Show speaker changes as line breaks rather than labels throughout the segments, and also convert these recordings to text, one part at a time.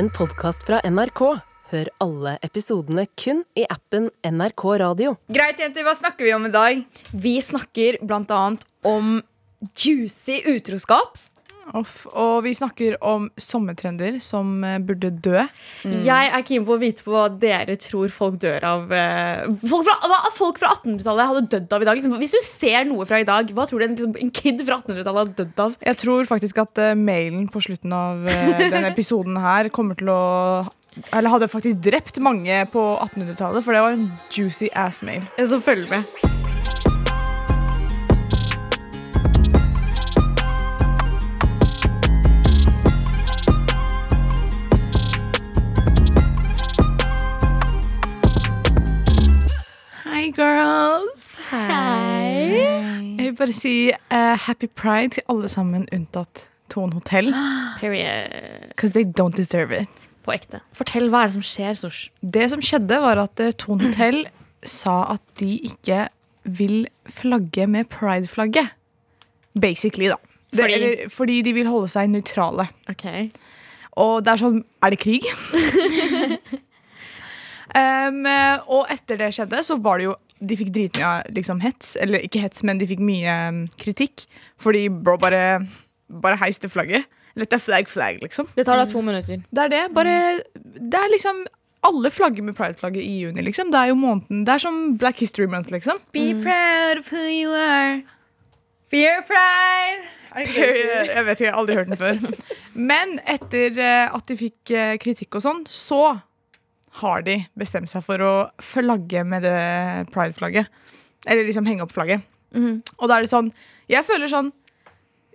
en podkast fra NRK. Hør alle episodene kun i appen NRK Radio.
Greit, jenter, hva snakker vi om i dag?
Vi snakker blant annet om juicy utroskap.
Off. Og vi snakker om sommertrender som eh, burde dø.
Jeg er keen på å vite på hva dere tror folk dør av. eh, Folk fra, fra 1800-tallet hadde dødd av i dag. Liksom, hvis du ser noe fra i dag, hva tror du en, liksom, en kid fra 1800-tallet hadde dødd av?
Jeg tror faktisk at uh, mailen på slutten av uh, denne episoden her kommer til å Eller hadde faktisk drept mange på 1800-tallet, for det var en juicy ass-mail.
Så følg med.
Girls.
Hei.
Jeg vil bare si uh, happy pride til alle sammen unntatt Tone Hotell.
Period.
Because they don't deserve it.
På ekte. Fortell hva er det som skjer, Sosh.
Det som skjedde, var at uh, Tone Hotell sa at de ikke vil flagge med pride-flagget. Basically, da. Det,
Fordi?
Eller, fordi de vil holde seg nøytrale.
Okay.
Og det er sånn Er det krig? um, og etter det skjedde, så var det jo De fikk dritmye liksom, hets. Eller ikke hets, men de fikk mye um, kritikk. Fordi bro bare, bare heiste flagget. Let that flag flag, liksom.
Det tar da to minutter.
Det er det. Bare Det er liksom alle flagger med pride-flagget i juni, liksom. Det er jo måneden Det er som Black History Month, liksom.
Be proud of who you are. Fear pride. Er sier?
Jeg vet ikke, jeg har aldri hørt den før. Men etter eh, at de fikk eh, kritikk og sånn, så har de bestemt seg for å flagge med det pride-flagget. Eller liksom henge opp flagget.
Mm.
Og da er det sånn Jeg føler sånn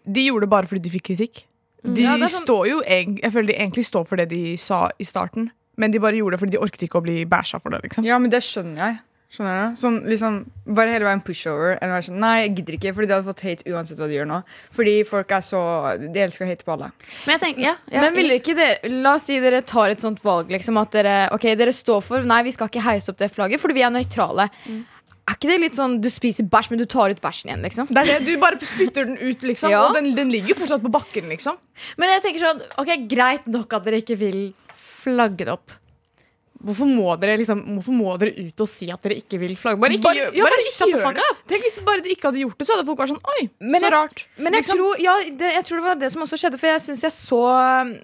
De gjorde det bare fordi de fikk kritikk. De
Ja, sånn-
står jo Jeg føler de egentlig står for det de sa i starten, men de bare gjorde det fordi de orket ikke å bli bæsja for det. liksom
Ja, men det skjønner jeg. Skjønner du? Sånn, liksom, bare hele veien pushover enn å være sånn Nei, jeg gidder ikke, fordi du hadde fått hate uansett hva du gjør nå. Fordi folk er så De elsker å hate på alle.
Men jeg tenker, ja, Men ville ikke dere La oss si dere tar et sånt valg. Liksom, at dere, ok, dere står for Nei, vi skal ikke heise opp det flagget fordi vi er nøytrale. Er ikke det litt sånn du spiser bæsj, men du tar ut bæsjen igjen? liksom?
Det er det, Du bare spytter den ut, liksom.
Ja.
Og den, den ligger fortsatt på bakken, liksom.
Men jeg tenker sånn, ok, greit nok at dere ikke vil flagge det opp. Hvorfor må dere liksom Hvorfor må dere ut og si at dere ikke vil flagge? Bare ikke,
Bare-
gjør-
ja,
bare
bare
ikke
gjør det. Tenk hvis bare de ikke hadde gjort det, så hadde folk vært sånn Oi,
Men
så
jeg-
rart.
Men jeg,
Liksom.
tror, ja, det, jeg tror det var det som også skjedde, for jeg synes jeg så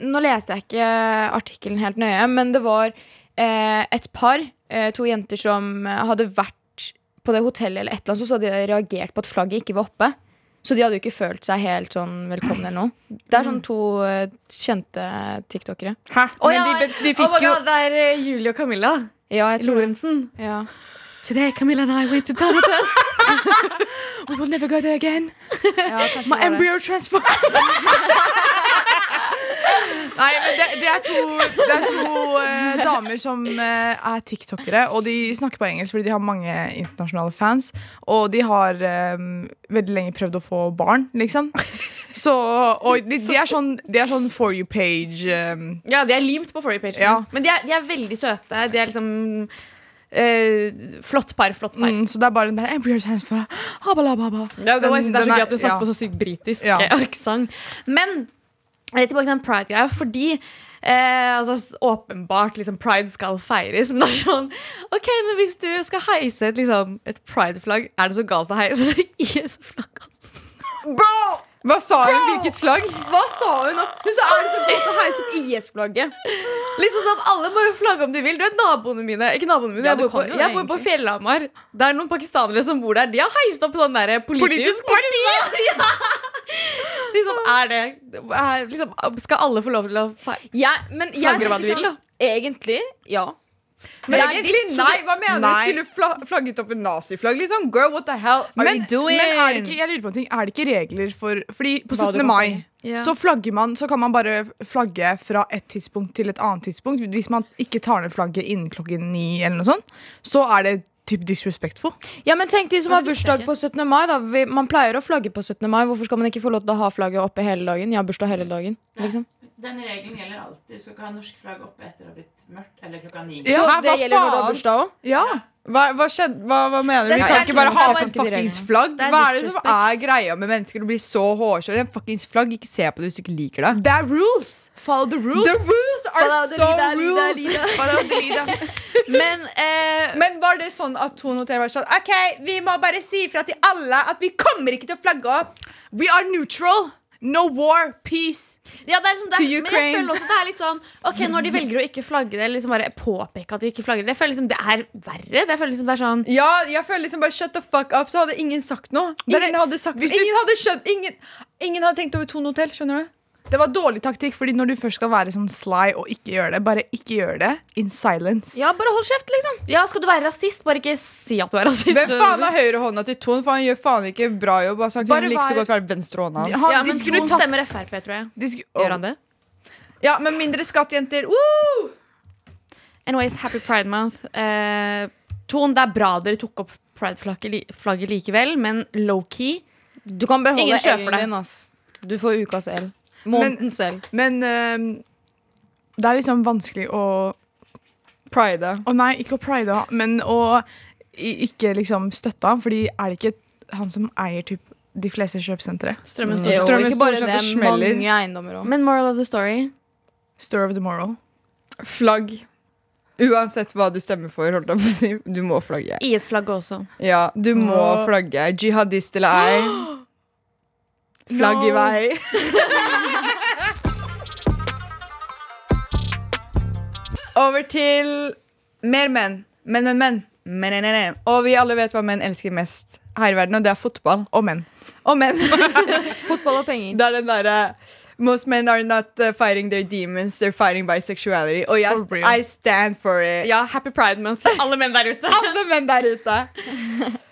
Nå leste jeg ikke artikkelen helt nøye, men det var eh, et par, eh, to jenter som hadde vært på det hotellet eller et eller annet, så hadde de reagert på at flagget ikke var oppe. Så de hadde jo ikke følt seg helt sånn velkomne eller noe. Det er sånn to eh, kjente tiktokere.
Hæ?
Å,
Men
ja,
de, de fikk jo
God, det er eh, Julie og Camilla. Ja, jeg tror det.
Lorentzen.
Ja.
Today Camilla and I went to Town We will never go there again.
Ja, kanskje
My
det var det.
embryo transfer. Nei, men det, det er to, det er to eh, damer som eh, er tiktokere, og de snakker på engelsk fordi de har mange internasjonale fans. Og de har eh, veldig lenge prøvd å få barn, liksom. Så, og de, de, er sånn, de er sånn for you page eh,
Ja, de er limt på forrige page.
Ja.
Men de er, de er veldig søte. De er liksom eh, Flott par, flott par.
mm, Så det er bare den der. Habalababa.
Ja, det var, jeg synes det er så
den
gøy at du snakker
ja.
på så sykt britisk
Ja.
eh, aksent. Men tilbake til den pride-greia. Fordi eh, altså, åpenbart liksom, pride skal feires. Men det er sånn Ok, men hvis du skal heise et, liksom, et pride-flagg, er det så galt å heise et IS-flagg? Altså?
Bro! Hva sa hun? Hvilket flagg?
Hva sa hun? Hun sa er det så galt å heise opp IS-flagget. Liksom sånn, Alle må jo flagge om de vil. Du vet naboene mine Ikke naboene mine, Ja, jeg, bor på, jeg bor på. Fjellhamar. Det er noen pakistanere som bor der. De har heist opp sånn der politisk,
Politisk parti!
ja. Liksom, er det er, liksom, Skal alle få lov til å feire? Ja, men jeg hva
sånn,
vil, da. Egentlig, ja.
Men
Det er
egentlig,
ditt,
nei, hva mener du? Skulle fla flagget opp en naziflagg? Liksom? Girl, what the hell are
Men,
you doing?
men er det ikke, jeg lurer på en ting, er det ikke regler for Fordi på 17.
kan
mai
Ja.
så flagger man Så kan man bare flagge fra et tidspunkt til et annet tidspunkt. Hvis man ikke tar ned flagget innen klokken ni, eller noe sånt, så er det typ disrespectful.
Ja, men tenk de som har bursdag på 17. mai. Da. Vi, man pleier å flagge på 17. mai. Hvorfor skal man ikke få lov til å ha flagget oppe hele dagen? Jeg har bursdag hele dagen. Liksom.
Denne regelen gjelder alltid. Du skal ikke ha norsk flagg oppe etter å ha blitt mørkt eller klokka ni.
Ja,
Så det gjelder når du har bursdag òg?
Ja. Hva, hva skjedde? Hva, hva mener du? Vi kan ikke bare ha på
et
fuckings flagg.
Er
Hva er det som er greia med mennesker å bli så hårsåre? En fuckings flagg, ikke se på det hvis du ikke liker det.
Det er rules! Follow the rules.
The rules are
Follow
so rules!
the leader.
Men eh,
Men var det sånn at Tone Hotel var sånn OK, vi må bare si ifra til alle at vi kommer ikke til å flagge opp.
We are neutral. No war. Peace.
Ja, det er liksom det,
To
men jeg føler også det er litt sånn Ok, Når de velger å ikke flagge det, eller liksom bare påpeke at de ikke flagger det, jeg føler liksom det er verre. Det føler liksom det er sånn
Ja, jeg føler liksom bare shut the fuck up, så hadde ingen sagt noe.
Er
Ingen hadde sagt
noe.
Ingen hadde skjønt Ingen, ingen hadde tenkt over Tone Hotell, skjønner du?
Det var dårlig taktikk, fordi når du først skal være sånn sly og ikke gjøre det, bare ikke gjør det in silence.
Ja, bare hold kjeft, liksom. Ja, Skal du være rasist, bare ikke si at du er rasist.
Hvem faen er høyrehånda til Ton? For han gjør faen ikke bra jobb. Altså, han
Bare
kunne like så godt vært venstrehånda hans.
Han-
Ja,
de
men
skulle
Ton
tatt-
stemmer Frp, tror jeg.
De sku-
Gjør han det?
Ja, men mindre skatt, jenter. Woo!
Anyways, happy pride month. Uh, Ton, det er bra dere tok opp pride-flagget li likevel, men low-key
Du kan beholde
Ingen kjøper
L-en
det.
din. ass Du får ukas L. Månedens selv.
Men uh, det er liksom vanskelig å
Pride.
Å nei, ikke å pride, men å ikke liksom støtte ham, fordi er det ikke han som eier typ de fleste kjøpesentre?
Strømmen
Mm.
står
Jo,
Strømmen
ikke bare
sånn
det,
det smeller.
mange eiendommer òg.
Men moral of the story
Story of the moral.
Flagg. Uansett hva du stemmer for, holdt jeg på å si. Du må flagge.
IS-flagget også.
Ja, du må flagge. Jihadist eller ei. Flagg i vei. Over til mer menn. Menn, menn, menn. menn, menn, menn. Og vi alle vet hva menn elsker mest her i verden, og det er fotball.
Og menn.
Og menn.
Fotball og penger.
Det er den derre Most men are not uh, fighting their demons, they're fighting bisexuality. Og jeg, I stand for it.
Ja, happy pride month. Alle menn der ute.
Alle menn der ute.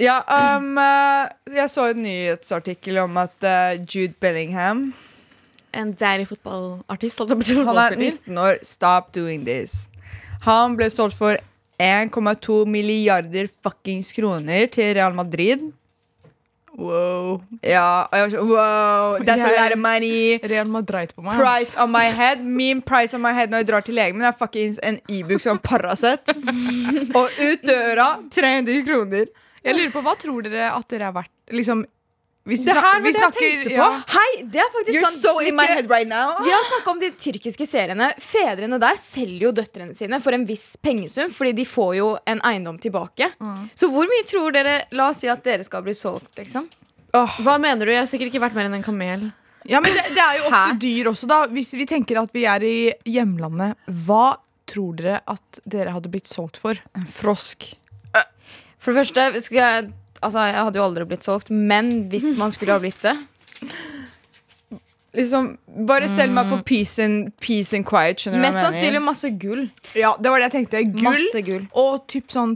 Ja, um, uh, jeg så en nyhetsartikkel om at uh, Jude Bellingham
En daddy fotballartist.
Han er 19 år. Stop doing this. Han ble solgt for 1,2 milliarder fuckings kroner til Real Madrid.
Wow.
Ja, og jeg var sånn Wow, that's a lot of money.
Real Madrid på meg.
Price on my head Min price on my head når jeg drar til legen min, er fuckings en Ibux og en Paracet. og ut døra 300 kroner.
Jeg lurer på, Hva tror dere at dere har vært liksom, hvis
Det her var
vi
det jeg tenkte på.
ja.
Hei, det er faktisk
You're
sånn
so in my head right now.
Vi har snakka om de tyrkiske seriene. Fedrene der selger jo døtrene sine for en viss pengesum, fordi de får jo en eiendom tilbake. Så hvor mye tror dere La oss si at dere skal bli solgt, liksom.
Oh.
Hva mener du? Jeg har sikkert ikke vært mer enn en kamel.
Ja, men det, det er jo ofte
Hæ?
dyr også, da. Hvis vi tenker at vi er i hjemlandet, hva tror dere at dere hadde blitt solgt for?
en frosk.
For det første skal jeg Altså, jeg hadde jo aldri blitt solgt, men hvis man skulle ha blitt det
Liksom, Bare selg meg for peace and, peace and quiet. Skjønner du
Mest
hva jeg
sannsynlig masse gull.
Ja, det var det jeg tenkte. Gull
Masse gull.
og typ sånn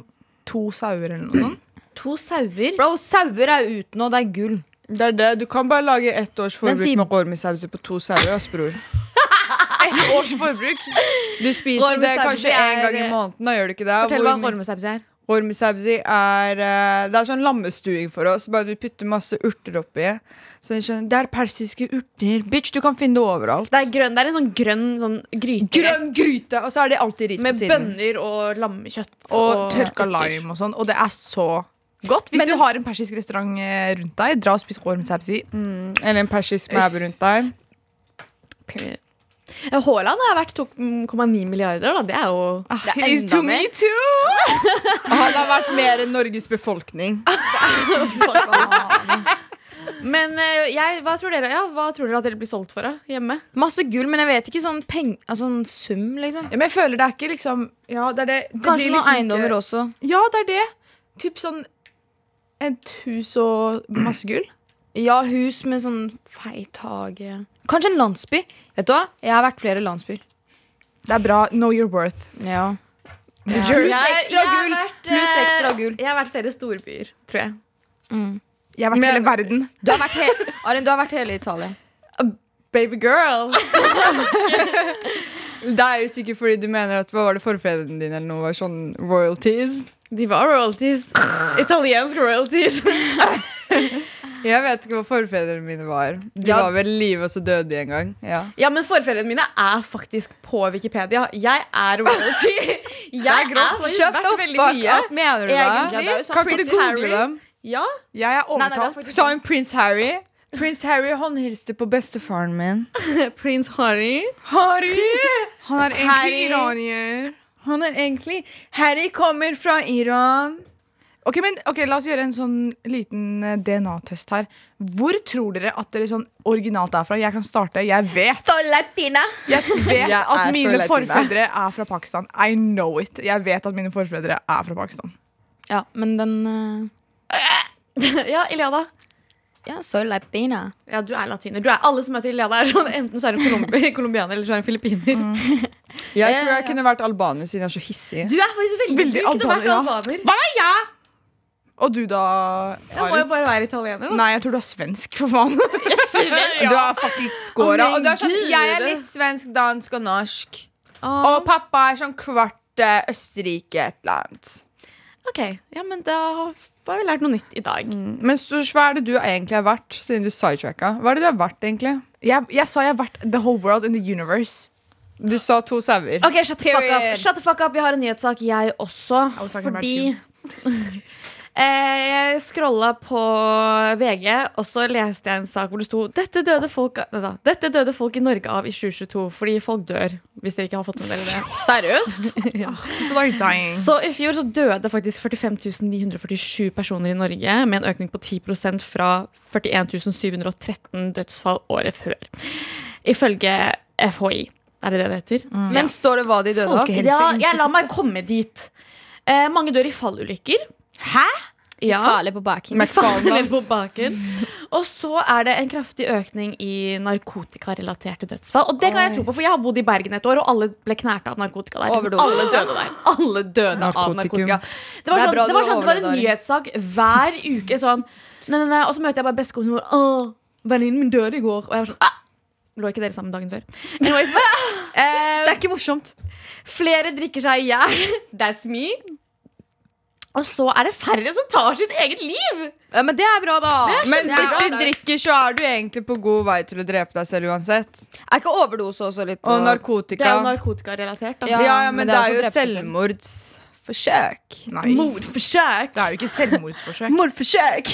to sauer eller noe sånt.
To sauer.
Bro, sauer er ute nå, det er gull.
Det er det. Du kan bare lage ett års
Men
forbruk
si-
med gormisauser på to sauer. ass, bror.
Ett års forbruk.
Du spiser det kanskje én
er-
gang i måneden. Da gjør du ikke det.
Fortell hva
Hvor-
gormesausi er.
Gormisausi er eh, Det er sånn lammestuing for oss. Bare du putter masse urter oppi. Så de skjønner, Det er persiske urter. Bitch, du kan finne det overalt.
Det er, grønn, det er en sånn grønn sånn gryte
Grønn gryte! Og så er det alltid ris på siden.
med bønner og lammekjøtt.
Og tørka
urter.
lime og sånn. Og det er så godt. Hvis
Men
du har en persisk restaurant eh, rundt deg, dra og spis ormsabsi.
Eller en persisk mæbe rundt deg.
Period. Ja, Haaland har vært 2,9 milliarder. Da. Det er jo
Det er enda
to
mer.
me too!
Han har vært mer enn Norges befolkning.
Men eh, jeg, hva, tror dere, ja, hva tror dere at dere blir solgt for da, hjemme?
Masse gull, men jeg vet ikke sånn peng... Altså sånn sum, liksom.
Ja, men jeg føler det er ikke liksom Ja, det er det. det
Kanskje
blir
noen
liksom
eiendommer
ikke-
også.
Ja, det er det. Typ sånn et hus og masse gull.
Ja, hus med sånn feit hage. Kanskje en landsby. Vet du hva? Jeg har vært flere landsbyer.
Det er bra. Know your worth.
Ja.
Ja.
Pluss ekstra gull. Pluss
eh,
ekstra gull.
Jeg har vært flere storbyer, tror jeg.
Jeg har vært
Men-
hele verden.
Du har vært, he Arin, du har vært hele Italia.
Baby girl!
Det er jo sikkert fordi du mener at hva var det forfedrene dine eller noe var sånn royalties.
De var royalties. Italiensk royalties.
Jeg vet ikke hva forfedrene mine var. De
Ja.
var vel i live, og så døde de en gang. Ja.
Ja, men forfedrene mine er faktisk på Wikipedia. Jeg er royalty. Jeg er
Shut the fuck
mye.
up, mener du det?
Egentlig.
Ja, det Sånn.
Kan ikke du google dem?
Ja,
Jeg er
er
overtalt.
Sa hun prins Harry? Prins Harry håndhilste på bestefaren min.
Prins Harry.
Harry! Han er egentlig
Harry.
iranier.
Han er egentlig Harry kommer fra Iran.
Ok, men ok, La oss gjøre en sånn liten eh, DNA-test her. Hvor tror dere at dere sånn originalt er fra? Jeg kan starte. Jeg vet
latina.
Jeg vet
Jeg er
at
så
mine
latina.
forfedre er fra Pakistan. I know it. Jeg vet at mine forfedre er fra Pakistan.
Ja, men den eh,
Ja, Iliada.
Ja, så latina.
Ja, du er latiner. Du er, alle som møter Iliada, er sånn enten så er du kolumbi- colombianer eller så er du filippiner.
Jeg tror jeg kunne vært albaner siden jeg er så hissig.
Du er faktisk veldig,
Veldig
Du kunne vært
albaner,
Hva er
ja. Og du da,
Jeg må jo bare være italiener, da.
Nei, jeg tror du er svensk, for faen.
Du har fucking scora.
Oh
Og du er sånn, jeg er litt svensk, dansk og norsk.
Oh.
Og pappa er sånn kvart eh, Østerrike, et eller annet.
ok, ja, men da har vi lært noe nytt i dag.
Men så, hva er det du egentlig har vært, siden du sidetracka? Hva er det du har vært, egentlig?
Jeg, jeg sa jeg har vært the whole world in the universe.
Du sa to sauer.
Ok, shut the fuck up. Shut the fuck up. Jeg har en nyhetssak, jeg også. Fordi jeg scrolla på VG, og så leste jeg en sak hvor det sto Dette døde folk, nei da, Dette døde folk i Norge av i 2022 fordi folk dør. Hvis dere ikke har fått med dere det.
Seriøst?
ja. dying.
Så i fjor så døde faktisk 45 947 personer i Norge, med en økning på 10 fra 41 713 dødsfall året før. Ifølge FHI. Er det det det heter?
Men står det hva de døde av?
Ja, jeg la meg komme dit. Eh, mange dør i fallulykker.
Hæ?
Ja.
Farlig på baken.
Farlig på baken. Og så er det en kraftig økning i narkotikarelaterte dødsfall. Og det kan jeg tro på, for jeg har bodd i Bergen et år, og alle ble knerta av narkotika der. Liksom,
Overdose.
alle døde der. Alle døde av narkotika. Det var,
Det
sånn,
bra
det, var sånn, det var en nyhetssak hver uke. Sånn, nei, nei, nei. Og så møter jeg bare bestekompisen vår. Å, venninnen min døde i går. Og jeg var sånn ah! Lå ikke dere sammen dagen før? Anyways,
Det
eh,
er ikke morsomt.
flere drikker seg i hjel. That's me. Og så er det færre som tar sitt eget liv.
Ja, men det er bra, da.
Men
er
hvis
bra.
du drikker, så er du egentlig på god vei til å drepe deg selv uansett.
Er ikke overdose også litt
Og narkotika.
Det er jo narkotikarelatert.
Ja,
Ja, ja, men,
men
det
det er
er jo selvmordsforsøk.
Nei,
Mordforsøk.
det er jo ikke selvmordsforsøk.
Mordforsøk.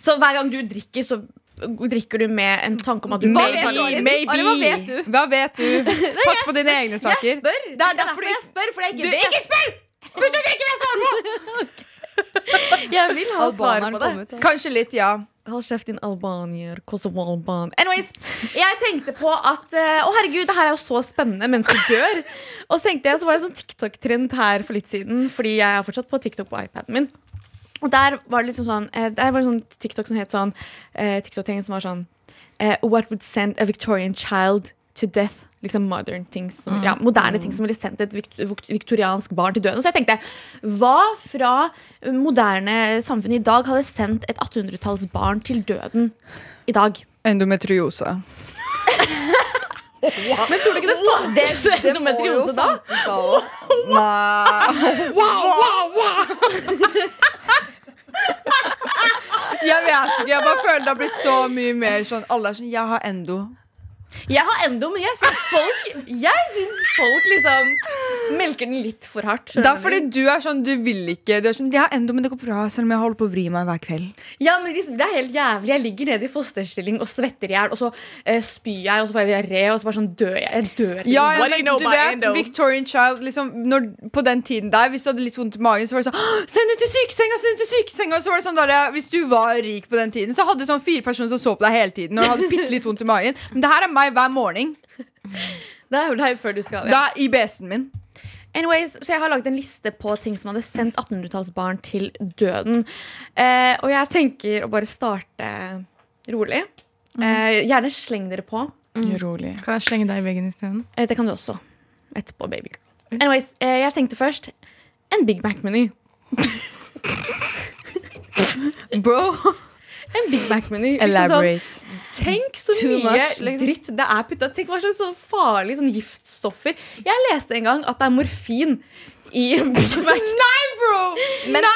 Så hver gang du drikker, så drikker du med en tanke om at du
Hva
maybe-
vet du,
Maybe.
Hva vet du?
Hva vet du? Pass på dine egne saker.
Jeg spør.
Det er
er
derfor
jeg spør, for jeg
Du,
ikke vet.
Ikke spill! Spør ikke vil svare på!
Jeg vil ha svar på det.
ja.
Kanskje litt, ja.
Hold kjeft, din albanier. Kosovo alban. Anyways, jeg tenkte på at eh, Å, herregud, det her er jo så spennende. Mennesker dør. Og så tenkte jeg, så var det sånn TikTok-trend her for litt siden, fordi jeg er fortsatt på TikTok på iPaden min. Og der var det liksom sånn eh, Der var det sånn TikTok som het sånn eh, TikTok-trend som var sånn eh, What would send a Victorian child to death? Liksom modern ting som, ja, Moderne ting som ville sendt et viktoriansk barn til døden. Så jeg tenkte, hva fra moderne samfunn i dag hadde sendt et 1800-tallsbarn til døden i dag?
Endometriose.
Men tror du ikke det
Det,
fantes endometriose da.
Nei. Wow, wow, wow. Jeg vet ikke. Jeg bare føler det har blitt så mye mer sånn Alle er sånn Jeg har endo.
Jeg har endo, men jeg syns folk, jeg syns folk liksom melker den litt for hardt.
Det er fordi
du?
er sånn Du vil ikke Du er sånn Jeg har endo, men det går bra, selv om jeg holder på å vri meg hver kveld.
Ja, men liksom, Det er helt jævlig. Jeg ligger nede i fosterstilling og svetter i hjel, og så eh, spyr jeg, og så får jeg diaré, og så bare sånn dør jeg. Jeg dør.
Ja,
liksom.
ja, men du vet,
endo?
Victorian child liksom, når, På den tiden der, hvis du hadde litt vondt i magen, så var det sånn Send ut til sykesenga! Send ut til sykesenga! Så var det sånn der, Hvis du var rik på den tiden, så hadde du sånn fire personer som så på deg hele tiden. og hadde bitte litt vondt i magen Men det her er meg hver morgen.
Det er jo er før du skal.
Det er IBS-en min.
Anyways, så Jeg har laget en liste på ting som hadde sendt 1800-tallsbarn til døden. Eh, og jeg tenker å bare starte rolig. Eh, gjerne sleng dere på.
Rolig.
Kan jeg slenge deg i veggen isteden?
Eh, det kan du også. Etterpå, baby girl. Anyways, eh, jeg tenkte først en Big Mac-meny.
Bro,
En Big Mac-meny. Liksom sånn,
elaborate.
Tenk så
Too
mye
much, liksom.
dritt det er putta. Tenk hva slags så farlige sånn giftstoffer. Jeg leste en gang at det er morfin i Nei, bro!
Men,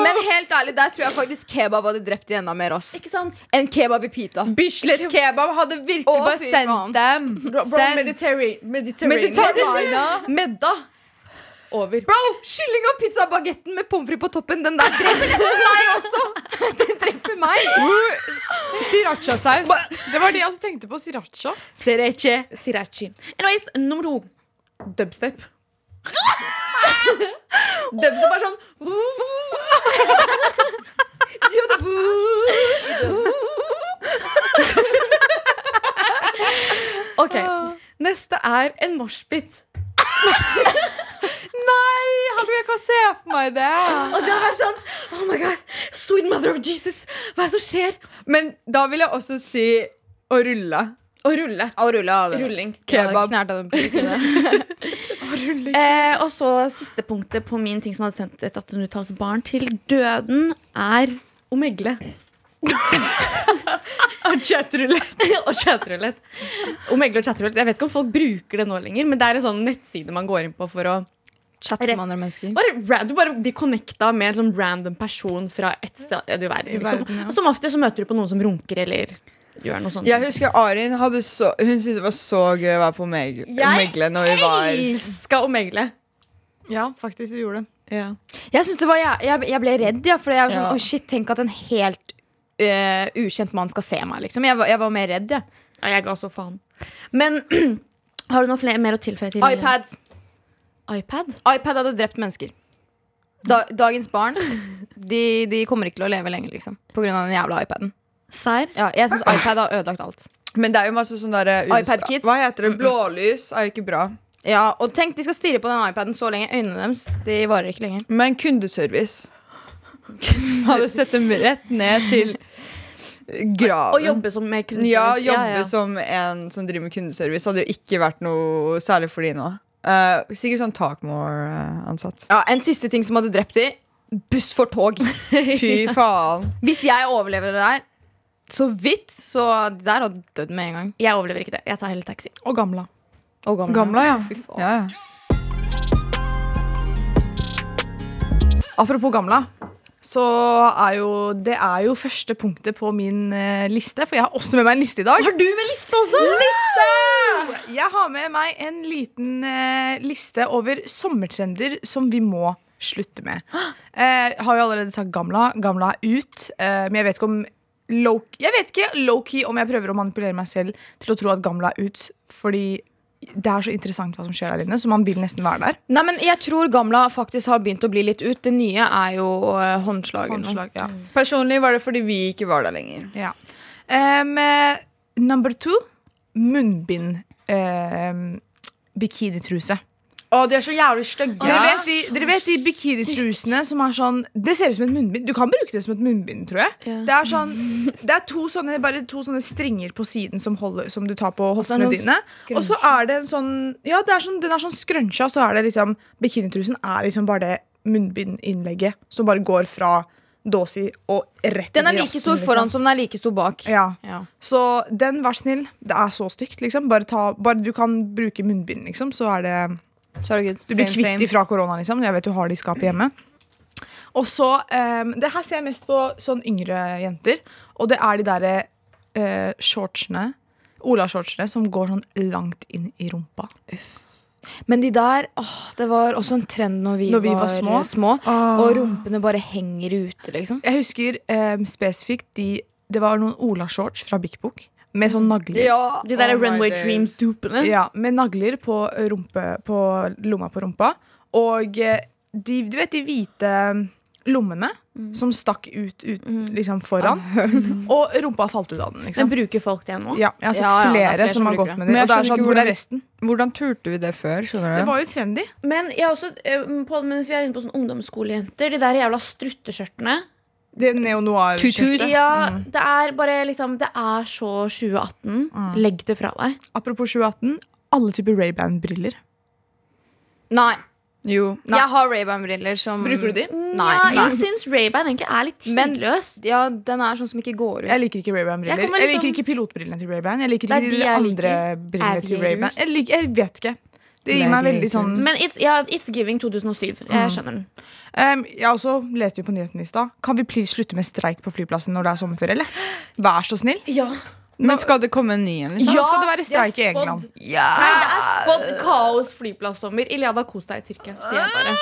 men helt ærlig, der tror jeg faktisk kebab hadde drept de enda mer. Ass.
Ikke sant?
En kebab i pita.
Bislett kebab hadde virkelig
Å,
bare
fy
sendt
faen.
dem.
Bro, bro
Sendt.
Mediterranean. Mediterranean.
Mediterranean.
Medda. Over.
Bro, kylling og pizzabagetten med pommes frites på toppen, den der dreper nesten meg også! Den dreper meg.
Sriracha-saus.
Det var det jeg også tenkte på. Sriracha.
Sriracha.
Srirachi. Anyways, nummer to. Dubstep. Dubstep er sånn OK. Neste er en moshpit.
Nei, hadde jeg kan se for meg det.
Og det hadde vært sånn Oh my god, sweet mother of Jesus. Hva er det som skjer?
Men da vil jeg også si å rulle.
Å rulle.
Å rulle av.
Rulling.
Kebab.
Ja, den.
Eh, og så siste punktet på min ting som hadde sendt et 1800-tallsbarn til døden, er omegle.
Chatrulett.
og chatrulett. Omegle og chatrulett. Jeg vet ikke om folk bruker det nå lenger, men det er en sånn nettside man går inn på for å
Chatte med andre mennesker.
bare, Du bare blir connecta med en sånn random person fra et sted du verden. Liksom.
verden, ja.
Og som ofte så møter du på noen som runker eller gjør noe sånt.
Jeg husker Arin hadde så, Hun syntes det var så gøy å være på Meg- Omegle når vi var
elska omegle.
Ja, faktisk, du gjorde det.
Ja.
Jeg, var, jeg, jeg, jeg ble redd, ja. For jeg var sånn,
Ja.
oh shit, tenk at en helt øh, ukjent mann skal se meg. Liksom. Jeg, var, jeg var mer redd, jeg.
Ja, jeg ga så faen. Men har du noe flere, mer å tilføye til
iPads.
iPad?
iPad hadde drept mennesker. Da, dagens barn de, de kommer ikke til å leve lenger, liksom. På grunn av den jævla iPaden.
Sær?
Ja, jeg syns iPad har ødelagt alt.
Men det er jo masse sånn derre
iPad Kids.
Hva heter det? Blålys er jo ikke bra.
Ja, Og tenk, de skal stirre på den iPaden så lenge. Øynene deres de varer ikke lenger.
Men kundeservice hadde sett dem rett ned til graven.
Og jobbe som med kundeservice.
Ja, jobbe
ja, ja.
som en som driver med kundeservice, hadde jo ikke vært noe særlig for de nå. Uh, sikkert sånn Talkmore-ansatt.
Ja, En siste ting som hadde drept de. Buss for tog.
Fy faen.
Hvis jeg overlever det der, så vidt, så de der hadde dødd med en gang.
Jeg overlever ikke det. Jeg tar heller taxi.
Og gamla.
Og gamle.
Gamla, ja.
Fy faen.
ja. ja.
Apropos gamla. Så er jo det er jo første punktet på min eh, liste, for jeg har også med meg en liste i dag.
Har du med liste også? Liste!
Jeg har med meg en liten eh, liste over sommertrender som vi må slutte med. Eh, har jo allerede sagt Gamla. Gamla er ut. Eh, men jeg vet ikke om low, Jeg vet ikke low-key om jeg prøver å manipulere meg selv til å tro at Gamla er ut. Fordi det er så interessant hva som skjer der inne, så man vil nesten være der.
Nei, men Jeg tror Gamla faktisk har begynt å bli litt ut. Det nye er jo uh, håndslaget.
Håndslag, ja.
Personlig var det fordi vi ikke var der lenger.
Ja. Um, eh, number two munnbind. Um, bikinitruse.
Å, de er så jævlig stygge.
Dere, vet de, dere vet de bikinitrusene som er sånn Det ser ut som et munnbind. Du kan bruke det som et munnbind, tror jeg.
Ja.
Det er sånn Det er to sånne, bare to sånne stringer på siden som, holder, som du tar på hoftene dine. Og så er det en sånn Ja, det er sånn, den er sånn scruncha, så er det liksom Bikinitrusen er liksom bare det munnbindinnlegget som bare går fra dåsi og rett
Den er like stor
liksom.
foran som den er like stor bak.
Ja.
Ja.
Så den, vær snill. Det er så stygt, liksom. Bare, ta, bare du kan bruke munnbind, liksom, så er det Du blir kvitt
same.
de fra korona, liksom. Jeg vet du har det i skapet hjemme. Og så um, Det her ser jeg mest på sånn yngre jenter. Og det er de derre uh, shortsene, Ola-shortsene, som går sånn langt inn i rumpa.
Men de der, åh, det var også en trend når vi,
Når vi
var,
var små. små
Og rumpene bare henger ute, liksom.
Jeg husker um, spesifikt de Det var noen Ola-shorts fra Bik Bok med sånn nagler.
De der
Oh
Runway. Dreams-dupene.
Ja, med nagler på, rumpe, på lomma på rumpa. Og eh, de, du vet de hvite lommene som stakk ut, ut liksom foran. Og rumpa falt ut av den.
Men
liksom
bruker folk det nå?
Ja, jeg har sett
Ja, ja, er
flere,
flere
som
som
har gått med det. Og det er sånn, hvor er resten?
Hvordan turte vi det før? skjønner
Det var jo trendy.
Men jeg har også, på, mens vi er inne på sånn ungdomsskolejenter, de der jævla strutteskjørtene
Det neo-noir-skjøttet.
Ja, det er bare liksom Det er så 2018. Legg det fra deg.
Apropos 2018. Alle typer Ray-Ban-briller.
Nei.
Jo.
Jeg har Ray-Ban-briller som
Bruker du de?
Nei.
Ja, jeg syns Ray-Ban egentlig er litt
Men-
tidløst.
Ja, den er sånn som ikke går ut.
Jeg liker ikke Ray-Ban-briller.
Jeg
Jeg,
liksom-
liker ikke pilotbrillene til Ray-Ban. Jeg liker
er
ikke
de
de
jeg
andre
liker.
brillene til. Ray-Ban. Jeg, jeg vet ikke. Det gir meg veldig sånn
Men it's, yeah, it's giving 2007. Jeg skjønner den.
Um, jeg også leste jo på nyheten i stad. Kan vi please slutte med streik på flyplassen når det er sommerferie? eller? Vær så snill.
Ja.
Men skal det komme en ny en? Liksom?
Ja, skal det være streik i England? Ja.
Nei, det er spådd kaos flyplassommer. Iliada kos seg i Tyrkia, sier jeg bare.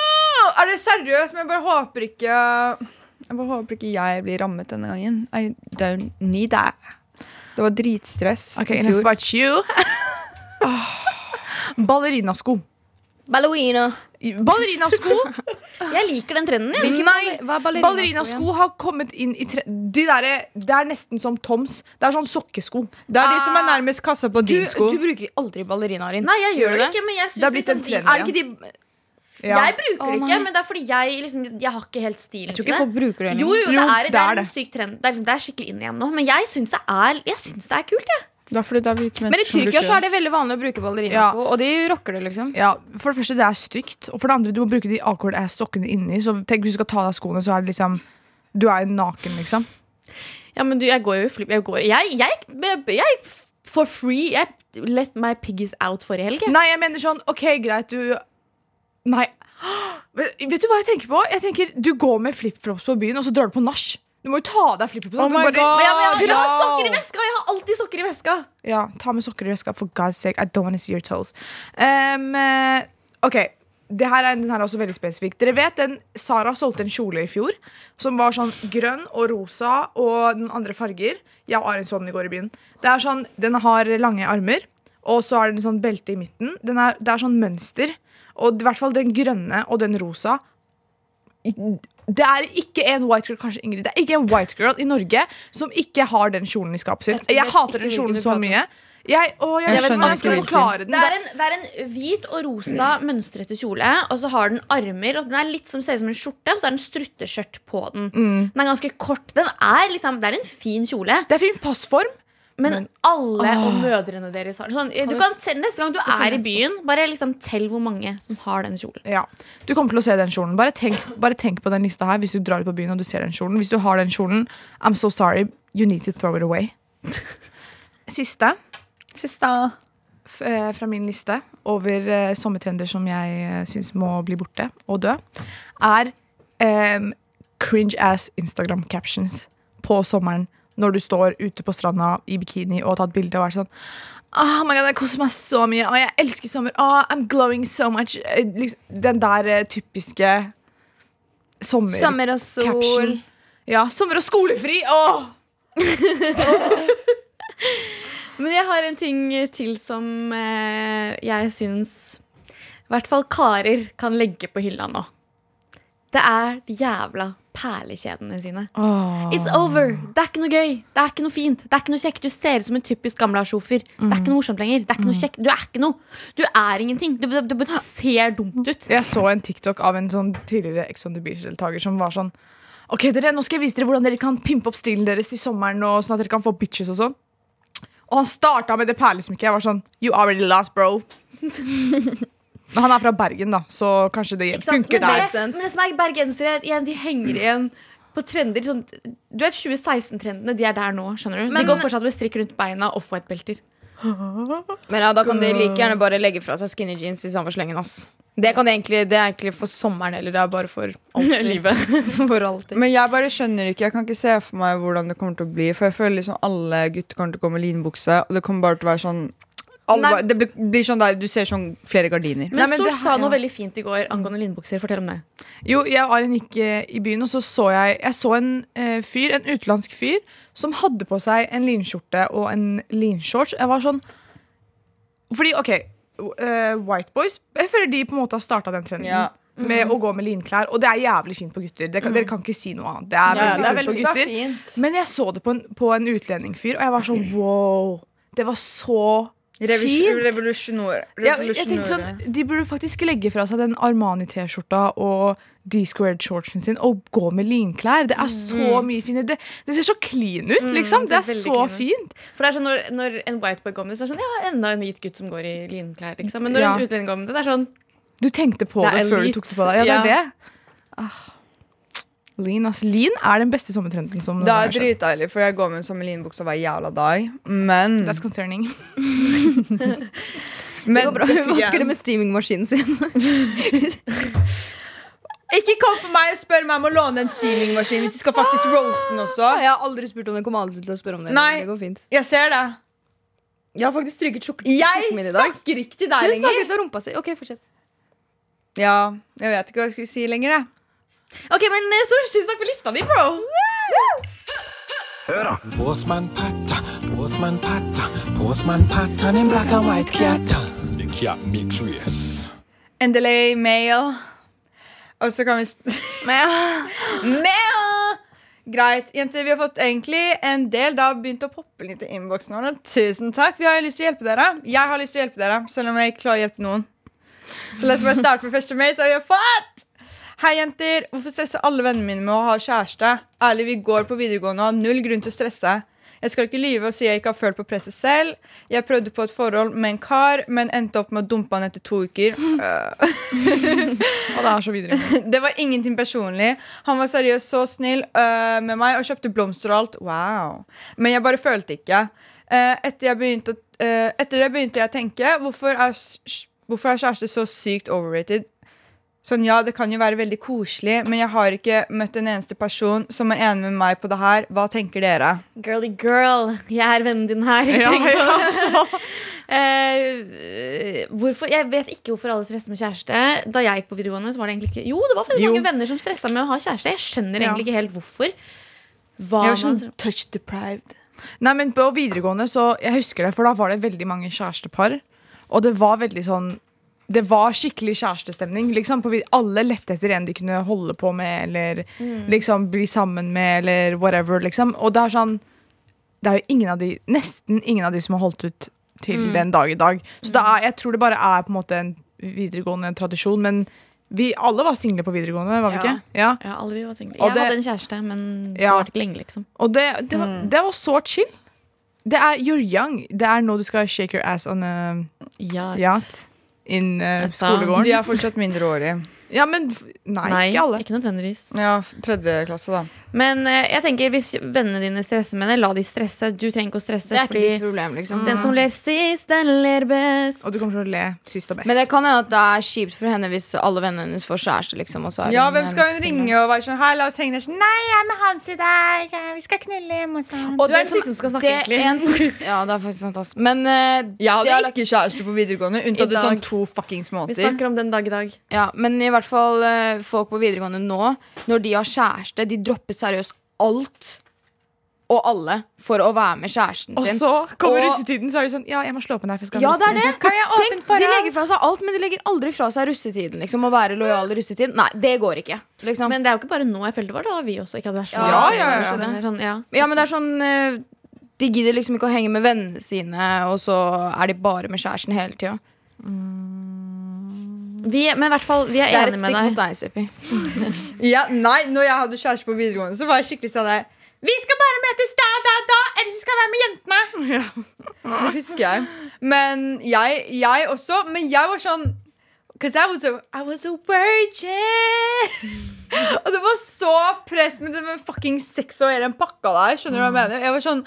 Er det seriøst? Men jeg bare håper ikke Jeg bare håper ikke jeg blir rammet denne gangen. I don't need that. Det var dritstress
Ok,
i
enough
fjor.
about you. Ballerinasko.
Ballerina.
Ballerinasko
Jeg liker den trenden. jeg.
Nei,
er ballerinasko
ballerinasko har kommet inn i tre... De der, Det er nesten som Toms. Det er sånn sokkesko.
Det er de som er nærmest kassa på
Du,
din sko.
du bruker aldri ballerina, Arin.
Nei, jeg gjør det ikke, men jeg
Det
er
blitt
liksom
en
de
trend,
Er ikke de
Ja.
Jeg bruker det ikke, men det er fordi jeg liksom Jeg har ikke helt stilen
Jeg tror
til
det
Jo, jo, det er, det
det
er en syk trend. Det er, liksom, det er skikkelig inn igjen nå. Men jeg syns det det er kult, jeg.
Det er fordi da
Men i Tyrkia så er det veldig vanlig å bruke ballerinasko, og de rocker det, liksom.
Ja, For det første, det er stygt. Og for det andre, du må bruke de awkward ass sokkene inni. Så tenk hvis du skal ta av deg skoene, så er det liksom Du er naken, liksom.
Ja, men du, jeg går jo i flipp. Jeg går Jeg, jeg, jeg, jeg For free. Jeg let my piggies out forrige helg.
Nei, jeg mener sånn OK, greit, du Nei. Vet vet du hva jeg tenker på? Jeg tenker Du går med flipflops på byen, og så drar du på nach. Du må jo ta av deg flipflops.
Oh
Du bare-
ja, men jeg, jeg har sokker i veska! Jeg har alltid sokker i veska.
Ja, ta med sokker i veska, for God's sake. I don't want to see your toes. Um, OK. Det her er, den her er også veldig spesifikk. Dere vet den Sara solgte en kjole i fjor som var sånn grønn og rosa og noen andre farger. Jeg har en sånn i går i byen. Det er sånn, Den har lange armer, og så er det en sånn belte i midten. Den er, det er sånn mønster. Og i hvert fall den grønne og den rosa det er ikke en white girl kanskje Ingrid, det er ikke en white girl i Norge som ikke har den kjolen i skapet sitt.
Jeg
Jeg, hater den kjolen så mye. Jeg, å, jeg,
Jeg
vet
skjønner ikke hvilken.
forklare den.
Det er, en, det er en hvit og rosa mønstrete kjole, og så har den armer. Og den er litt som ser ut som en skjorte, og så er den strutteskjørt på den.
Mm.
Den er ganske kort. Den er liksom, det er en fin kjole,
Det er fin passform.
Men,
Men-
alle og mødrene deres har. Sånn, du kan te- neste gang du er i byen, bare liksom tell hvor mange som har den kjolen.
Ja. Du kommer til å se den kjolen. Bare tenk, bare tenk på den lista her hvis du drar ut på byen og du ser den kjolen. Hvis du har den kjolen, I'm so sorry. You need to throw it away. Siste Siste. eh, fra min liste over uh, sommertrender som jeg uh, syns må bli borte og dø, er um, cringe ass Instagram captions på sommeren når du står ute på stranda i bikini og har tatt bilde og vært sånn Oh my god, Jeg koser meg så mye. Å, jeg elsker sommer. Oh, I'm glowing so much. Eh, Liksom, den der eh, typiske sommer...
Sommer og sol.
Caption. Ja, sommer og skolefri. Åh!
Men jeg har en ting til som eh, jeg syns i hvert fall karer kan legge på hylla nå. Det er de jævla perlekjedene sine. It's over. Det er ikke noe gøy. Det er ikke noe fint. Det er ikke noe kjekt. Du ser ut som en typisk gamle sjofer. Det er ikke noe morsomt lenger. Det er ikke noe kjekt. Du er ikke noe. Du er ingenting. Du, du, du ser dumt ut.
Jeg så en TikTok av en sånn tidligere Ex on the Beach-deltaker som var sånn Ok, dere, nå skal jeg vise dere hvordan dere kan pimpe opp stilen deres til sommeren, og sånn at dere kan få bitches og sånn. Og han starta med det perlesmykket. Jeg var sånn You already lost, bro. Han er fra Bergen, da, så kanskje det funker
men,
der.
men det som er bergensere, igjen, de henger igjen på trender. Sånn, du vet 2016-trendene, de er der nå. skjønner du?
Men-
de går fortsatt med strikk rundt beina og white-belter.
Men ja, da kan de like gjerne bare legge fra seg skinny jeans i samme slengen. ass det, kan de egentlig, det er egentlig for sommeren, eller det er bare for alltid.
Livet.
for alltid.
Men jeg bare skjønner ikke Jeg kan ikke se for meg hvordan det kommer til å bli. For jeg føler liksom alle gutter kommer til å gå med linbukse, og det kommer bare til å være sånn alle, Det blir, blir sånn der Du ser sånn flere gardiner.
Men,
Nei, men
Stor sa noe
ja.
veldig fint i går angående linbukser. Fortell om det.
Jo, jeg og Arin gikk eh, i byen, og så så jeg, jeg så en eh, fyr, en utenlandsk fyr, som hadde på seg en linskjorte og en linshorts. Jeg var sånn Fordi, OK, uh, White Boys Jeg føler de på en måte har starta den trenden.
Ja.
Med å gå med linklær. Og det er jævlig fint på gutter. Det mm. Dere kan ikke si noe annet. Det er
Ja,
veldig
det er
fint
veldig
på gutter.
fint.
Men jeg så det på en, på en utlendingfyr, og jeg var sånn wow. Det var så
Revolusjonore.
Ja, jeg tenkte sånn, De burde faktisk legge fra seg den Armani-T-skjorta og D-squared shortsen sin og gå med linklær. Det er så mye fint. Det, det ser så clean ut, liksom.
det
Det
er
er så
clean
fint.
For det er sånn Når, når en whiteboy kommer, så er det sånn Ja, enda en hvit gutt som går i linklær. Liksom. Men når
Ja.
en utlending kommer, det er sånn
Du tenkte på
Det
det, før du tok det på deg. Ja, det er
Ja.
det. Ah. Lean, ass. Lean er den beste sommertrenden som
Det er dritdeilig, for jeg går med samme linbukse hver jævla dag. Men
That's concerning.
Det går bra. Hun vasker det med steamingmaskinen sin.
ikke kom for meg og spør meg om å låne en steamingmaskin hvis du skal faktisk roaste den også.
Jeg har aldri spurt om det. Kommer aldri til å spørre om det.
Nei.
Det går fint.
Jeg ser det.
Jeg har faktisk stryket skjorten min i dag.
Jeg snakker ikke til
Så
deg
hun
lenger.
snakker ut av rumpa si. Ok, fortsett.
Ja, jeg vet ikke hva jeg skulle si lenger, jeg.
Ok, men eh, så tusen takk for lista di, bro.
Hør da. Postman Patta, Postman Patta, Postman Patta, en black and white
kjata.
Endeley mail. Og så kan vi st- Mail! Greit. Jenter, vi har fått egentlig en del. Da begynt å poppe litt i innboksen vår. Tusen takk. Vi har lyst til å hjelpe dere. Jeg har lyst til å hjelpe dere, selv om jeg ikke klarer å hjelpe noen. Så la oss bare starte med første mail, så vi har fått. Hei, jenter. Hvorfor stresser alle vennene mine med å ha kjæreste? Ærlig, vi går på videregående og har null grunn til å stresse. Jeg skal ikke lyve og si jeg ikke har følt på presset selv. Jeg prøvde på et forhold med en kar, men endte opp med å dumpe han etter to uker.
Og det er så videre.
Det var ingenting personlig. Han var seriøst så snill uh, med meg og kjøpte blomster og alt. Wow. Men jeg bare følte ikke. Uh, etter, jeg begynte, eh, etter det begynte jeg å tenke hvorfor er, hvorfor er kjæreste så sykt overrated? Sånn, ja, Det kan jo være veldig koselig, men jeg har ikke møtt en eneste person som er enig med meg på det her. Hva tenker dere?
Girly girl, jeg er vennen din her. Ja, ja, altså. Eh, hvorfor, jeg vet ikke hvorfor alle stresser med kjæreste. Da jeg gikk på videregående, så var det egentlig ikke Jo, det var faktisk
Jo.
mange venner som stressa med å ha kjæreste. Jeg skjønner
Ja.
egentlig ikke helt hvorfor. Hva
Jeg var sånn
man-
touch deprived.
Nei, men På videregående så Jeg husker det, for da var det veldig mange kjærestepar. Og det var veldig sånn Det var skikkelig kjærestestemning. Liksom, på, alle lette etter en de kunne holde på med, eller liksom bli sammen med, eller whatever. Liksom. Og det er sånn Det er jo ingen av de Nesten ingen av de som har holdt ut til den dag i dag. Så det er, jeg tror det bare er på en måte en videregående tradisjon. Men vi alle var single på videregående, var vi
Ja.
ikke? Ja.
Ja, alle vi var single.
Og
Jeg
det-
hadde en kjæreste, men det
Ja.
varte ikke lenge, liksom.
Og det, det, var, det var så chill. Det er You're young. Det er nå du skal shake your ass on a
yacht.
yacht in uh, skolegården.
Vi er fortsatt mindreårige.
Ja, men nei,
Nei,
ikke alle.
ikke nødvendigvis.
Ja, tredje klasse, da.
Men eh, jeg tenker hvis vennene dine stresser med det, la de stresse. Du trenger ikke å stresse.
Det er ikke
fordi
ditt problem, liksom.
den som ler sist, den ler best.
Og du kommer til å le sist og best.
Men det kan hende at det er kjipt for henne hvis alle vennene hennes får kjæreste. Liksom, og så er
Ja, hvem skal hun ringe og være sånn Hei, la oss henge der sånn Nei, jeg er med Hans i dag. Vi skal knulle hjemme hos han.
Og
Du er
det
den siste som skal snakke, egentlig.
en- ja, det er faktisk sant. ass. Men uh,
Jeg
det
hadde
er
ikke kjæreste på videregående unntatt sånn to fuckings
Vi snakker om den dag i dag.
Ja, men i hvert fall uh, folk på videregående nå, når de har kjæreste, de dropper seriøst alt og alle for å være med kjæresten sin.
og så kommer
Og-
russetiden, så er de sånn Ja, jeg må slå på deg. for jeg skal
Ja, det er det.
Kan jeg
Tenk, de legger fra seg alt, men de legger aldri fra seg russetiden. Liksom, Å være lojal i russetiden. Nei, det går ikke. Liksom.
Men det er jo ikke bare nå. Jeg følte det var da vi også ikke hadde vært så
Ja,
ja, ja,
ja.
Det Sånn, ja.
ja, men det er sånn eh, De gidder liksom ikke å henge med vennene sine, og så er de bare med kjæresten hele tida.
Vi, men i hvert fall, vi er,
Det er et
med
stikk mot
deg.
deg, Seppi.
Ja, nei, når jeg hadde kjæreste på videregående, så var jeg skikkelig sånn der Vi skal bare møtes da, da, da, eller så skal jeg være med jentene. Det husker jeg. Men jeg, jeg også. Men jeg var sånn Because I was a, I was a virgin. Og det var så press med med fucking sex og hele den pakka der. Skjønner du hva jeg mener? Jeg var sånn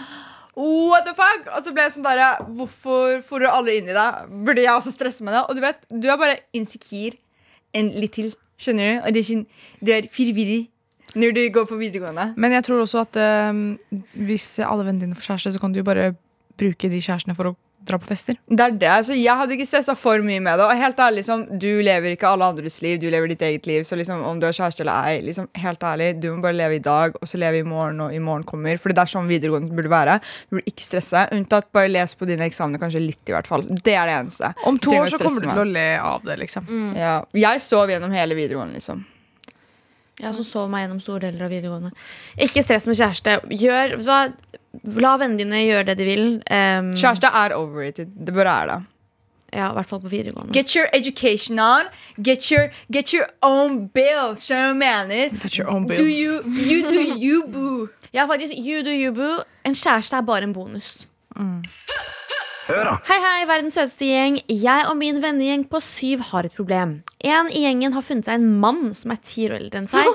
What the fuck? Og så ble jeg sånn der Hvorfor får du alle inn i deg? Burde jeg også stresse med det? Og du vet, du er bare insecure en litt til. Skjønner du? Og det er sånn, du er forvirret når du går på videregående.
Men jeg tror også at um, hvis alle vennene dine får kjæreste, så kan du jo bare bruke de kjærestene for å dra på fester.
Det er det, altså Jeg hadde ikke stressa for mye med det. Og helt ærlig, liksom, Du lever ikke alle andres liv, du lever ditt eget liv. Så liksom, om du har kjæreste eller ei, liksom, helt ærlig, du må bare leve i dag, og så leve i morgen, og i morgen kommer. For det er sånn videregående burde være. Du burde ikke stresse. Unntatt bare les på dine eksamener, kanskje litt, i hvert fall. Det er det eneste.
Om to år så kommer du til å le av det, liksom.
Ja. Jeg sov gjennom hele videregående, liksom.
Jeg også sov meg gjennom store deler av videregående. Ikke stress med kjæreste. Gjør, hva, la vennene dine gjøre det de vil. Um,
Kjæreste er overrated. Det bare er det.
Ja, I hvert fall på videregående.
Get your education on. Get your, get your own bill. Skjønner du hva jeg mener?
Get your own bill.
Do you, you do you, boo.
Ja, faktisk, you do you boo. En kjæreste er bare en bonus.
Hør da.
Hei, hei, verdens søteste gjeng. Jeg og min vennegjeng på syv har et problem. En i gjengen har funnet seg en mann som er ti år eldre enn seg.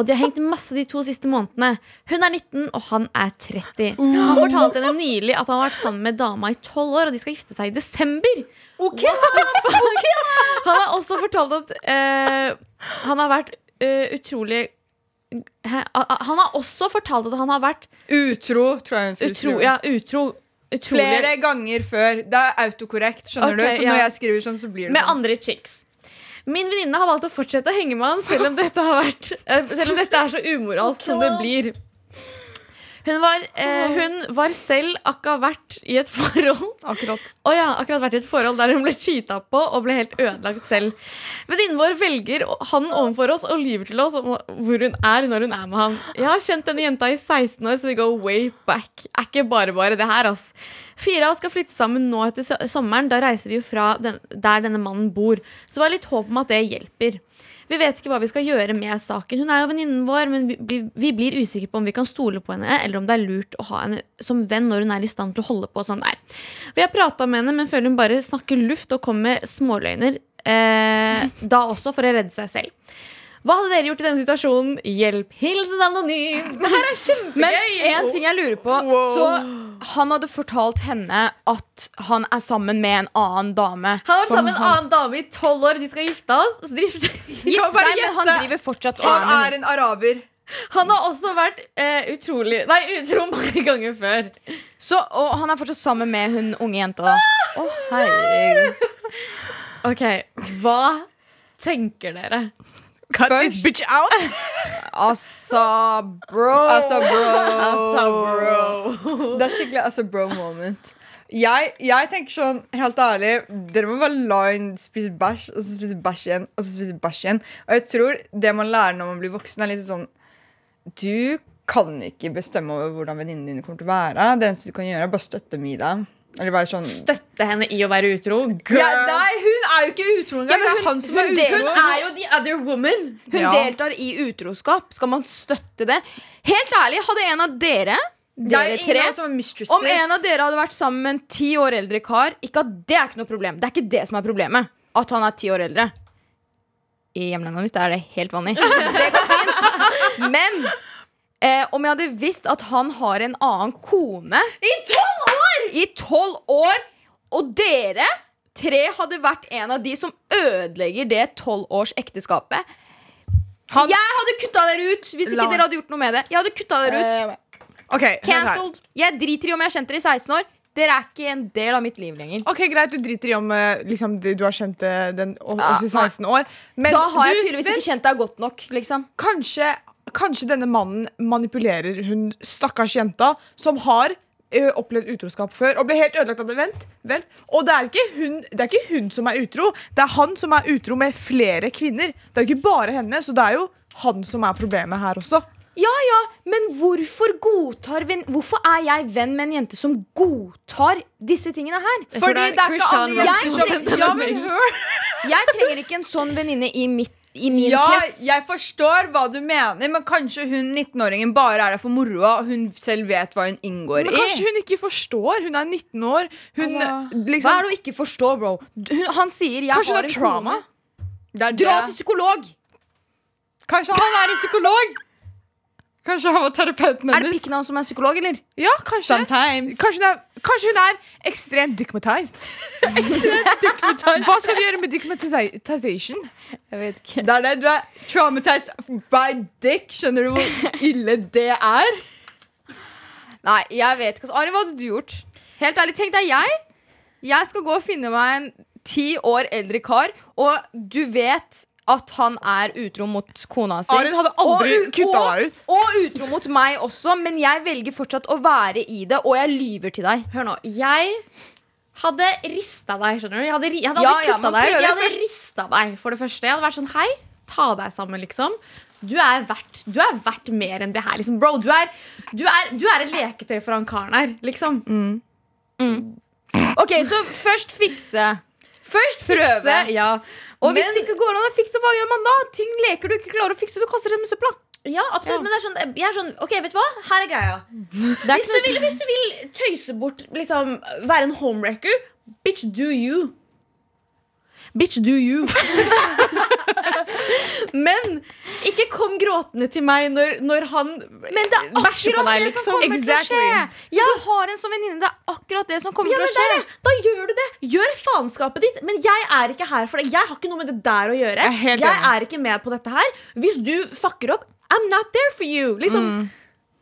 Og de har hengt masse de to siste månedene. Hun er 19, og han er 30. Han fortalte henne nylig at han har vært sammen med dama i 12 år, og de skal gifte seg i desember. Ok? Han har også fortalt at uh, han har vært uh, utrolig Hæ? Han har også fortalt at han har vært
Utro, tror jeg hun skulle
utro,
skrive.
ja, utro utrolig
Flere ganger før. Det er autokorrekt, skjønner
okay,
du. Så
ja.
når jeg skriver sånn, så blir det
med
sånn.
andre chicks. Min venninne har valgt å fortsette å henge med han, selv om dette, har vært, eh, selv om dette er så umoralsk som det blir. Hun var, eh, hun var selv akkurat vært i et forhold
Akkurat.
Å ja, akkurat vært i et forhold der hun ble cheata på og ble helt ødelagt selv. Venninnen vår velger han overfor oss og lyver til oss om hvor hun er når hun er med han. Jeg har kjent denne jenta i 16 år, så vi go way back. Er ikke bare bare det her, ass. Fire av oss skal flytte sammen nå etter sommeren. Da reiser vi jo fra den, der denne mannen bor. Så det var litt håp om at det hjelper. Vi vet ikke hva vi skal gjøre med saken. Hun er jo venninnen vår, men vi, vi, blir usikre på om vi kan stole på henne, eller om det er lurt å ha henne som venn når hun er i stand til å holde på sånn der. Vi har prata med henne, men føler hun bare snakker luft og kommer med småløgner. Eh, da også for å redde seg selv. Hva hadde dere gjort i denne situasjonen? Hjelp! Hilsen anonym! Det her er kjempegøy!
Men en ting jeg lurer på Så han hadde fortalt henne at han er sammen med en annen dame.
Han har vært sammen med en annen dame i tolv år, de skal gifte oss. Så de
Gifte
bare
seg, men han driver fortsatt
Han
er
en araber.
Han har også vært eh, utrolig Nei, utro mange ganger før.
Så, Og han er fortsatt sammen med hun unge jenta. Å, Å, herregud.
Ok, hva tenker dere?
Cut this bitch out!
Altså, bro.
Altså, bro.
Altså, bro.
Det er skikkelig altså, bro moment. Jeg, jeg tenker sånn, helt ærlig Dere må bare la henne spise bæsj, og så spise bæsj igjen, og så spise bæsj igjen. Og jeg tror det man lærer når man blir voksen, er litt sånn Du kan ikke bestemme over hvordan venninnene dine kommer til å være. Det eneste du kan gjøre, er bare støtte dem i deg. Sånn
Støtte henne i å være utro?
ja, Nei, hun er jo ikke utro engang!
Ja, hun,
hun-
hun
er.
Hun er jo the other woman.
Hun
Ja.
deltar i utroskap. Skal man støtte det? Helt ærlig, hadde en av dere,
er
dere tre. Om en av dere hadde vært sammen med en ti år eldre kar Ikke at det er ikke noe problem. Det er ikke det som er problemet. At han er ti år eldre. I hjemlandet mitt er det helt vanlig. Det går fint. Men eh, om jeg hadde visst at han har en annen kone
I tolv år!
I tolv år, og dere tre hadde vært en av de som ødelegger det tolv års ekteskapet
Han-
Jeg hadde kutta dere ut hvis
La-
ikke dere hadde gjort noe med det. Jeg hadde kutta dere ut
Uh, okay.
Cancelled. Jeg driter i om jeg har kjent dere i 16 år. Dere er ikke en del av mitt liv lenger.
Ok, Greit, du driter i om eh, liksom, du har kjent eh, den o-
Ja,
i 16 år. Men
Da har jeg tydeligvis
vent,
ikke kjent deg godt nok. Liksom.
kanskje, kanskje denne mannen manipulerer hun stakkars jenta som har opplevd utroskap før og ble helt ødelagt av det. Vent, vent. Og det er, ikke hun, det er ikke hun som er utro, det er han som er utro med flere kvinner. Det er jo ikke bare henne, så det er jo han som er problemet her også.
Ja, ja, men hvorfor godtar venn Hvorfor er jeg venn med en jente som godtar disse tingene her?
Fordi det er ikke alle jeg,
sendte
Ja!
Jeg trenger ikke en sånn venninne i, mitt- i min
Ja,
krets.
jeg forstår hva du mener, men kanskje hun 19-åringen bare er der for moroa. Hun selv vet hva hun inngår
Men kanskje hun ikke forstår. Hun er 19 år. Hun liksom
Hva er det å ikke forstår, bro? Hun, han sier jeg
Kanskje
har en
trauma?
Det er
Dra til psykolog!
Kanskje han er en psykolog? Kanskje han var terapeuten hennes.
Er det pikken hans som er psykolog, eller?
Ja, kanskje.
Sometimes.
Kanskje hun, er, kanskje hun er ekstremt dickmatized. Hva skal du gjøre med dickmatization?
Jeg vet ikke.
Det er det. Du er traumatized by dick. Skjønner du hvor ille det er?
Nei, jeg vet ikke. Ari, hva hadde du gjort? Helt ærlig, tenk deg jeg. Jeg skal gå og finne meg en ti år eldre kar, og du vet at han er utro mot kona si.
Arin hadde aldri
Og
kutta
og-
deg ut.
Og utro mot meg også, men jeg velger fortsatt å være i det, og jeg lyver til deg.
Hør nå, jeg hadde rista deg, skjønner du? Jeg hadde, jeg hadde
Ja, ja,
deg. Jeg hadde
først.
rista deg, for det første. Jeg hadde vært sånn, hei, ta deg sammen, liksom. Du er verdt, du er verdt mer enn det her, liksom. Bro, du er, du er, du er et leketøy for han karen her, liksom.
Ok, så først fikse.
Først
Prøve.
ja.
Og hvis
Men-
det ikke går an å fikse, hva gjør man da? Ting leker du ikke klarer å fikse, du kaster dem i søpla.
Ja, absolutt, men det er sånn, jeg er sånn Ok, vet du hva? Her er greia. Hvis du, vil, hvis du vil tøyse bort, liksom være en homewrecker, bitch, do you. Bitch, do you. Men ikke kom gråtende til meg når, når han
Men det er akkurat
deg,
det som
liksom.
kommer
Exactly.
til å skje! Du har en sånn venninne. Det er akkurat det som kommer
Ja,
til å skje.
Der, Da gjør du det. Gjør faenskapet ditt. Men jeg er ikke her for det. Jeg har ikke noe med det der å gjøre.
Jeg er
Jeg er ikke med på dette her. Hvis du fucker opp, I'm not there for you. Liksom.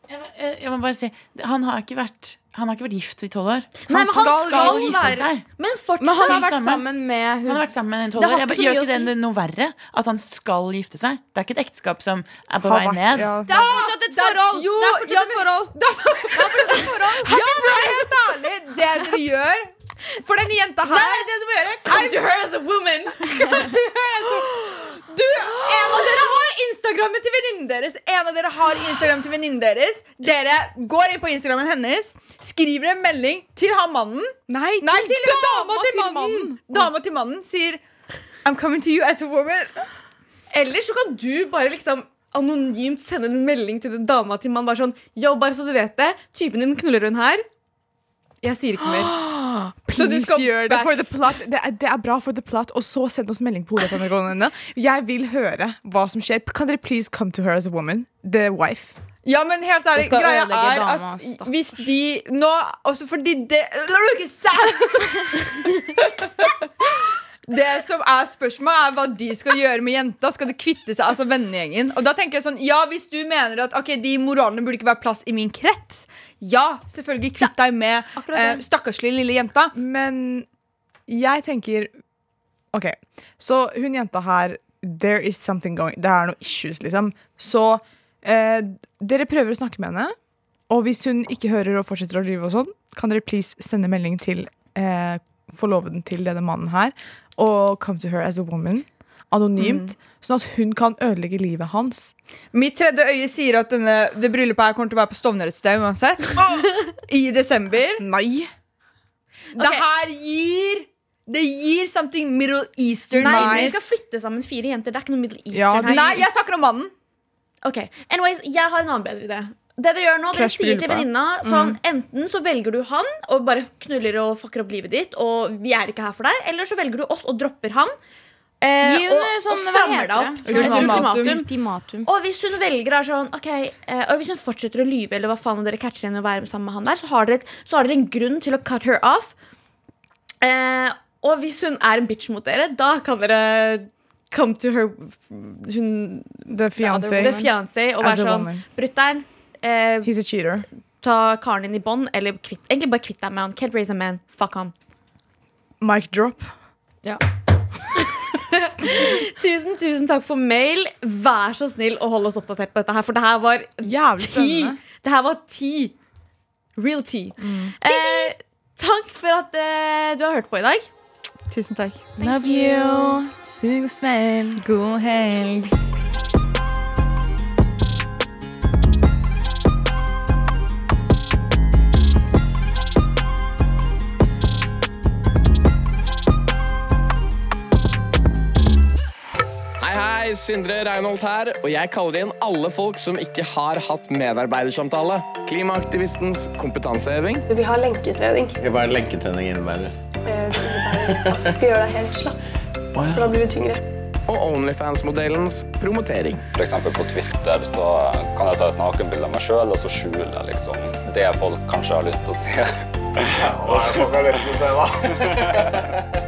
Jeg, jeg, jeg må bare si Han har ikke vært, han har ikke vært gift i tolv år.
Nei, men han skal,
vise
være
seg.
Men fortsatt
Men han har vært
sammen.
sammen med
Han har vært sammen med en
Det
tolv år. Jeg Gjør ikke det noe verre at han skal gifte seg? Det er ikke et ekteskap som er på
Har
vei
vært-
ned.
ja.
Det er fortsatt et forhold!
Jo,
det er fortsatt et forhold.
Ja, men helt ærlig, det dere gjør For den jenta her
det du må gjøre. Come to her as a woman.
Du, En av dere har Instagrammen til venninnen deres. En av dere har Instagram til venninnen deres Dere går inn på Instagrammen hennes, skriver en melding til han mannen.
Nei,
Nei, til,
dama,
dama til mannen! Dama til mannen sier I'm coming to you as a woman.
Eller så kan du bare liksom anonymt sende en melding til den dama til mannen. Bare sånn, jo, bare så du vet det. Typen din knuller hun her. Jeg sier ikke mer.
Så du
Please
skal
gjør det for the plot. Det er, det er bra for the plot. Og så send oss melding på hodet. Jeg vil høre hva som skjer. Kan dere please come to her as a woman? The wife.
Ja, men helt ærlig, greia er
dama,
at
stakkars.
hvis de nå Også fordi det Det som er spørsmålet, er hva de skal gjøre med jenta. Skal de kvitte seg, altså vennegjengen? Og da tenker jeg sånn, ja, Hvis du mener at ok, de moralene burde ikke være plass i min krets, ja, selvfølgelig kvitt deg med eh, stakkarslig lille jenta.
Men jeg tenker OK, så hun jenta her There is something going Det er noe issues, liksom. Så eh, dere prøver å snakke med henne. Og hvis hun ikke hører og fortsetter å lyve, og sånn kan dere please sende melding til eh, forloveden til denne mannen her. Og come to her as a woman. Anonymt. Sånn at hun kan ødelegge livet hans.
Mitt tredje øye sier at denne, det bryllupet her kommer til å være på Stovner et sted uansett. I desember.
Nei!
Det her gir Det gir something Middle Eastern
Nei,
night.
vi skal flytte sammen fire jenter. Det er ikke noe Middle Eastern
Ja,
her.
Nei, jeg snakker om mannen.
Ok, anyways, jeg har en annen bedre idé Det dere gjør nå, dere sier til venninna sånn, Enten så velger du han Og bare knuller og fucker opp livet ditt Og vi er ikke her for deg Eller så velger du oss og dropper han eh,
Gi henne sånn,
og
hva
strammer
heter
deg opp
det?
Ultimatum.
ultimatum. Og hvis hun velger er sånn Ok, eh, og hvis hun fortsetter å lyve Eller hva faen og dere catcher henne og være sammen med han der Så har dere, et, så har dere en grunn til å cut her off eh, Og hvis hun er en bitch mot dere Da kan dere Come to her Hun
The fiancé.
det fiancé og være sånn. Brutter'n, eh,
He's a cheater.
ta karen din i bånd, eller kvitt, egentlig bare kvitt deg med han. Can't raise a man. Fuck han.
Mic drop.
Tusen, tusen takk for mail. Vær så snill å holde oss oppdatert på dette her, for det her var
Jævlig
ti. Det her var ti. Real tea. Eh, takk for at eh, du har hørt på i dag.
Tusen takk.
Love you. Sug og smell.
God helg.
Hei, Sindre Reinholdt her, og jeg kaller inn alle folk som ikke har hatt medarbeidersamtale. Klimaaktivistens kompetanseheving.
Vi har lenketrening.
Hva er lenketrening innebærer?
Eh, Det innebærer at du skal gjøre deg helt slapp, for da blir du tyngre.
Og Onlyfans-modellens promotering.
For eksempel på Twitter så kan jeg ta et nakenbilde av meg sjøl, og så skjule jeg liksom det folk kanskje har lyst til å se.
Hva er det folk har lyst til å se, da?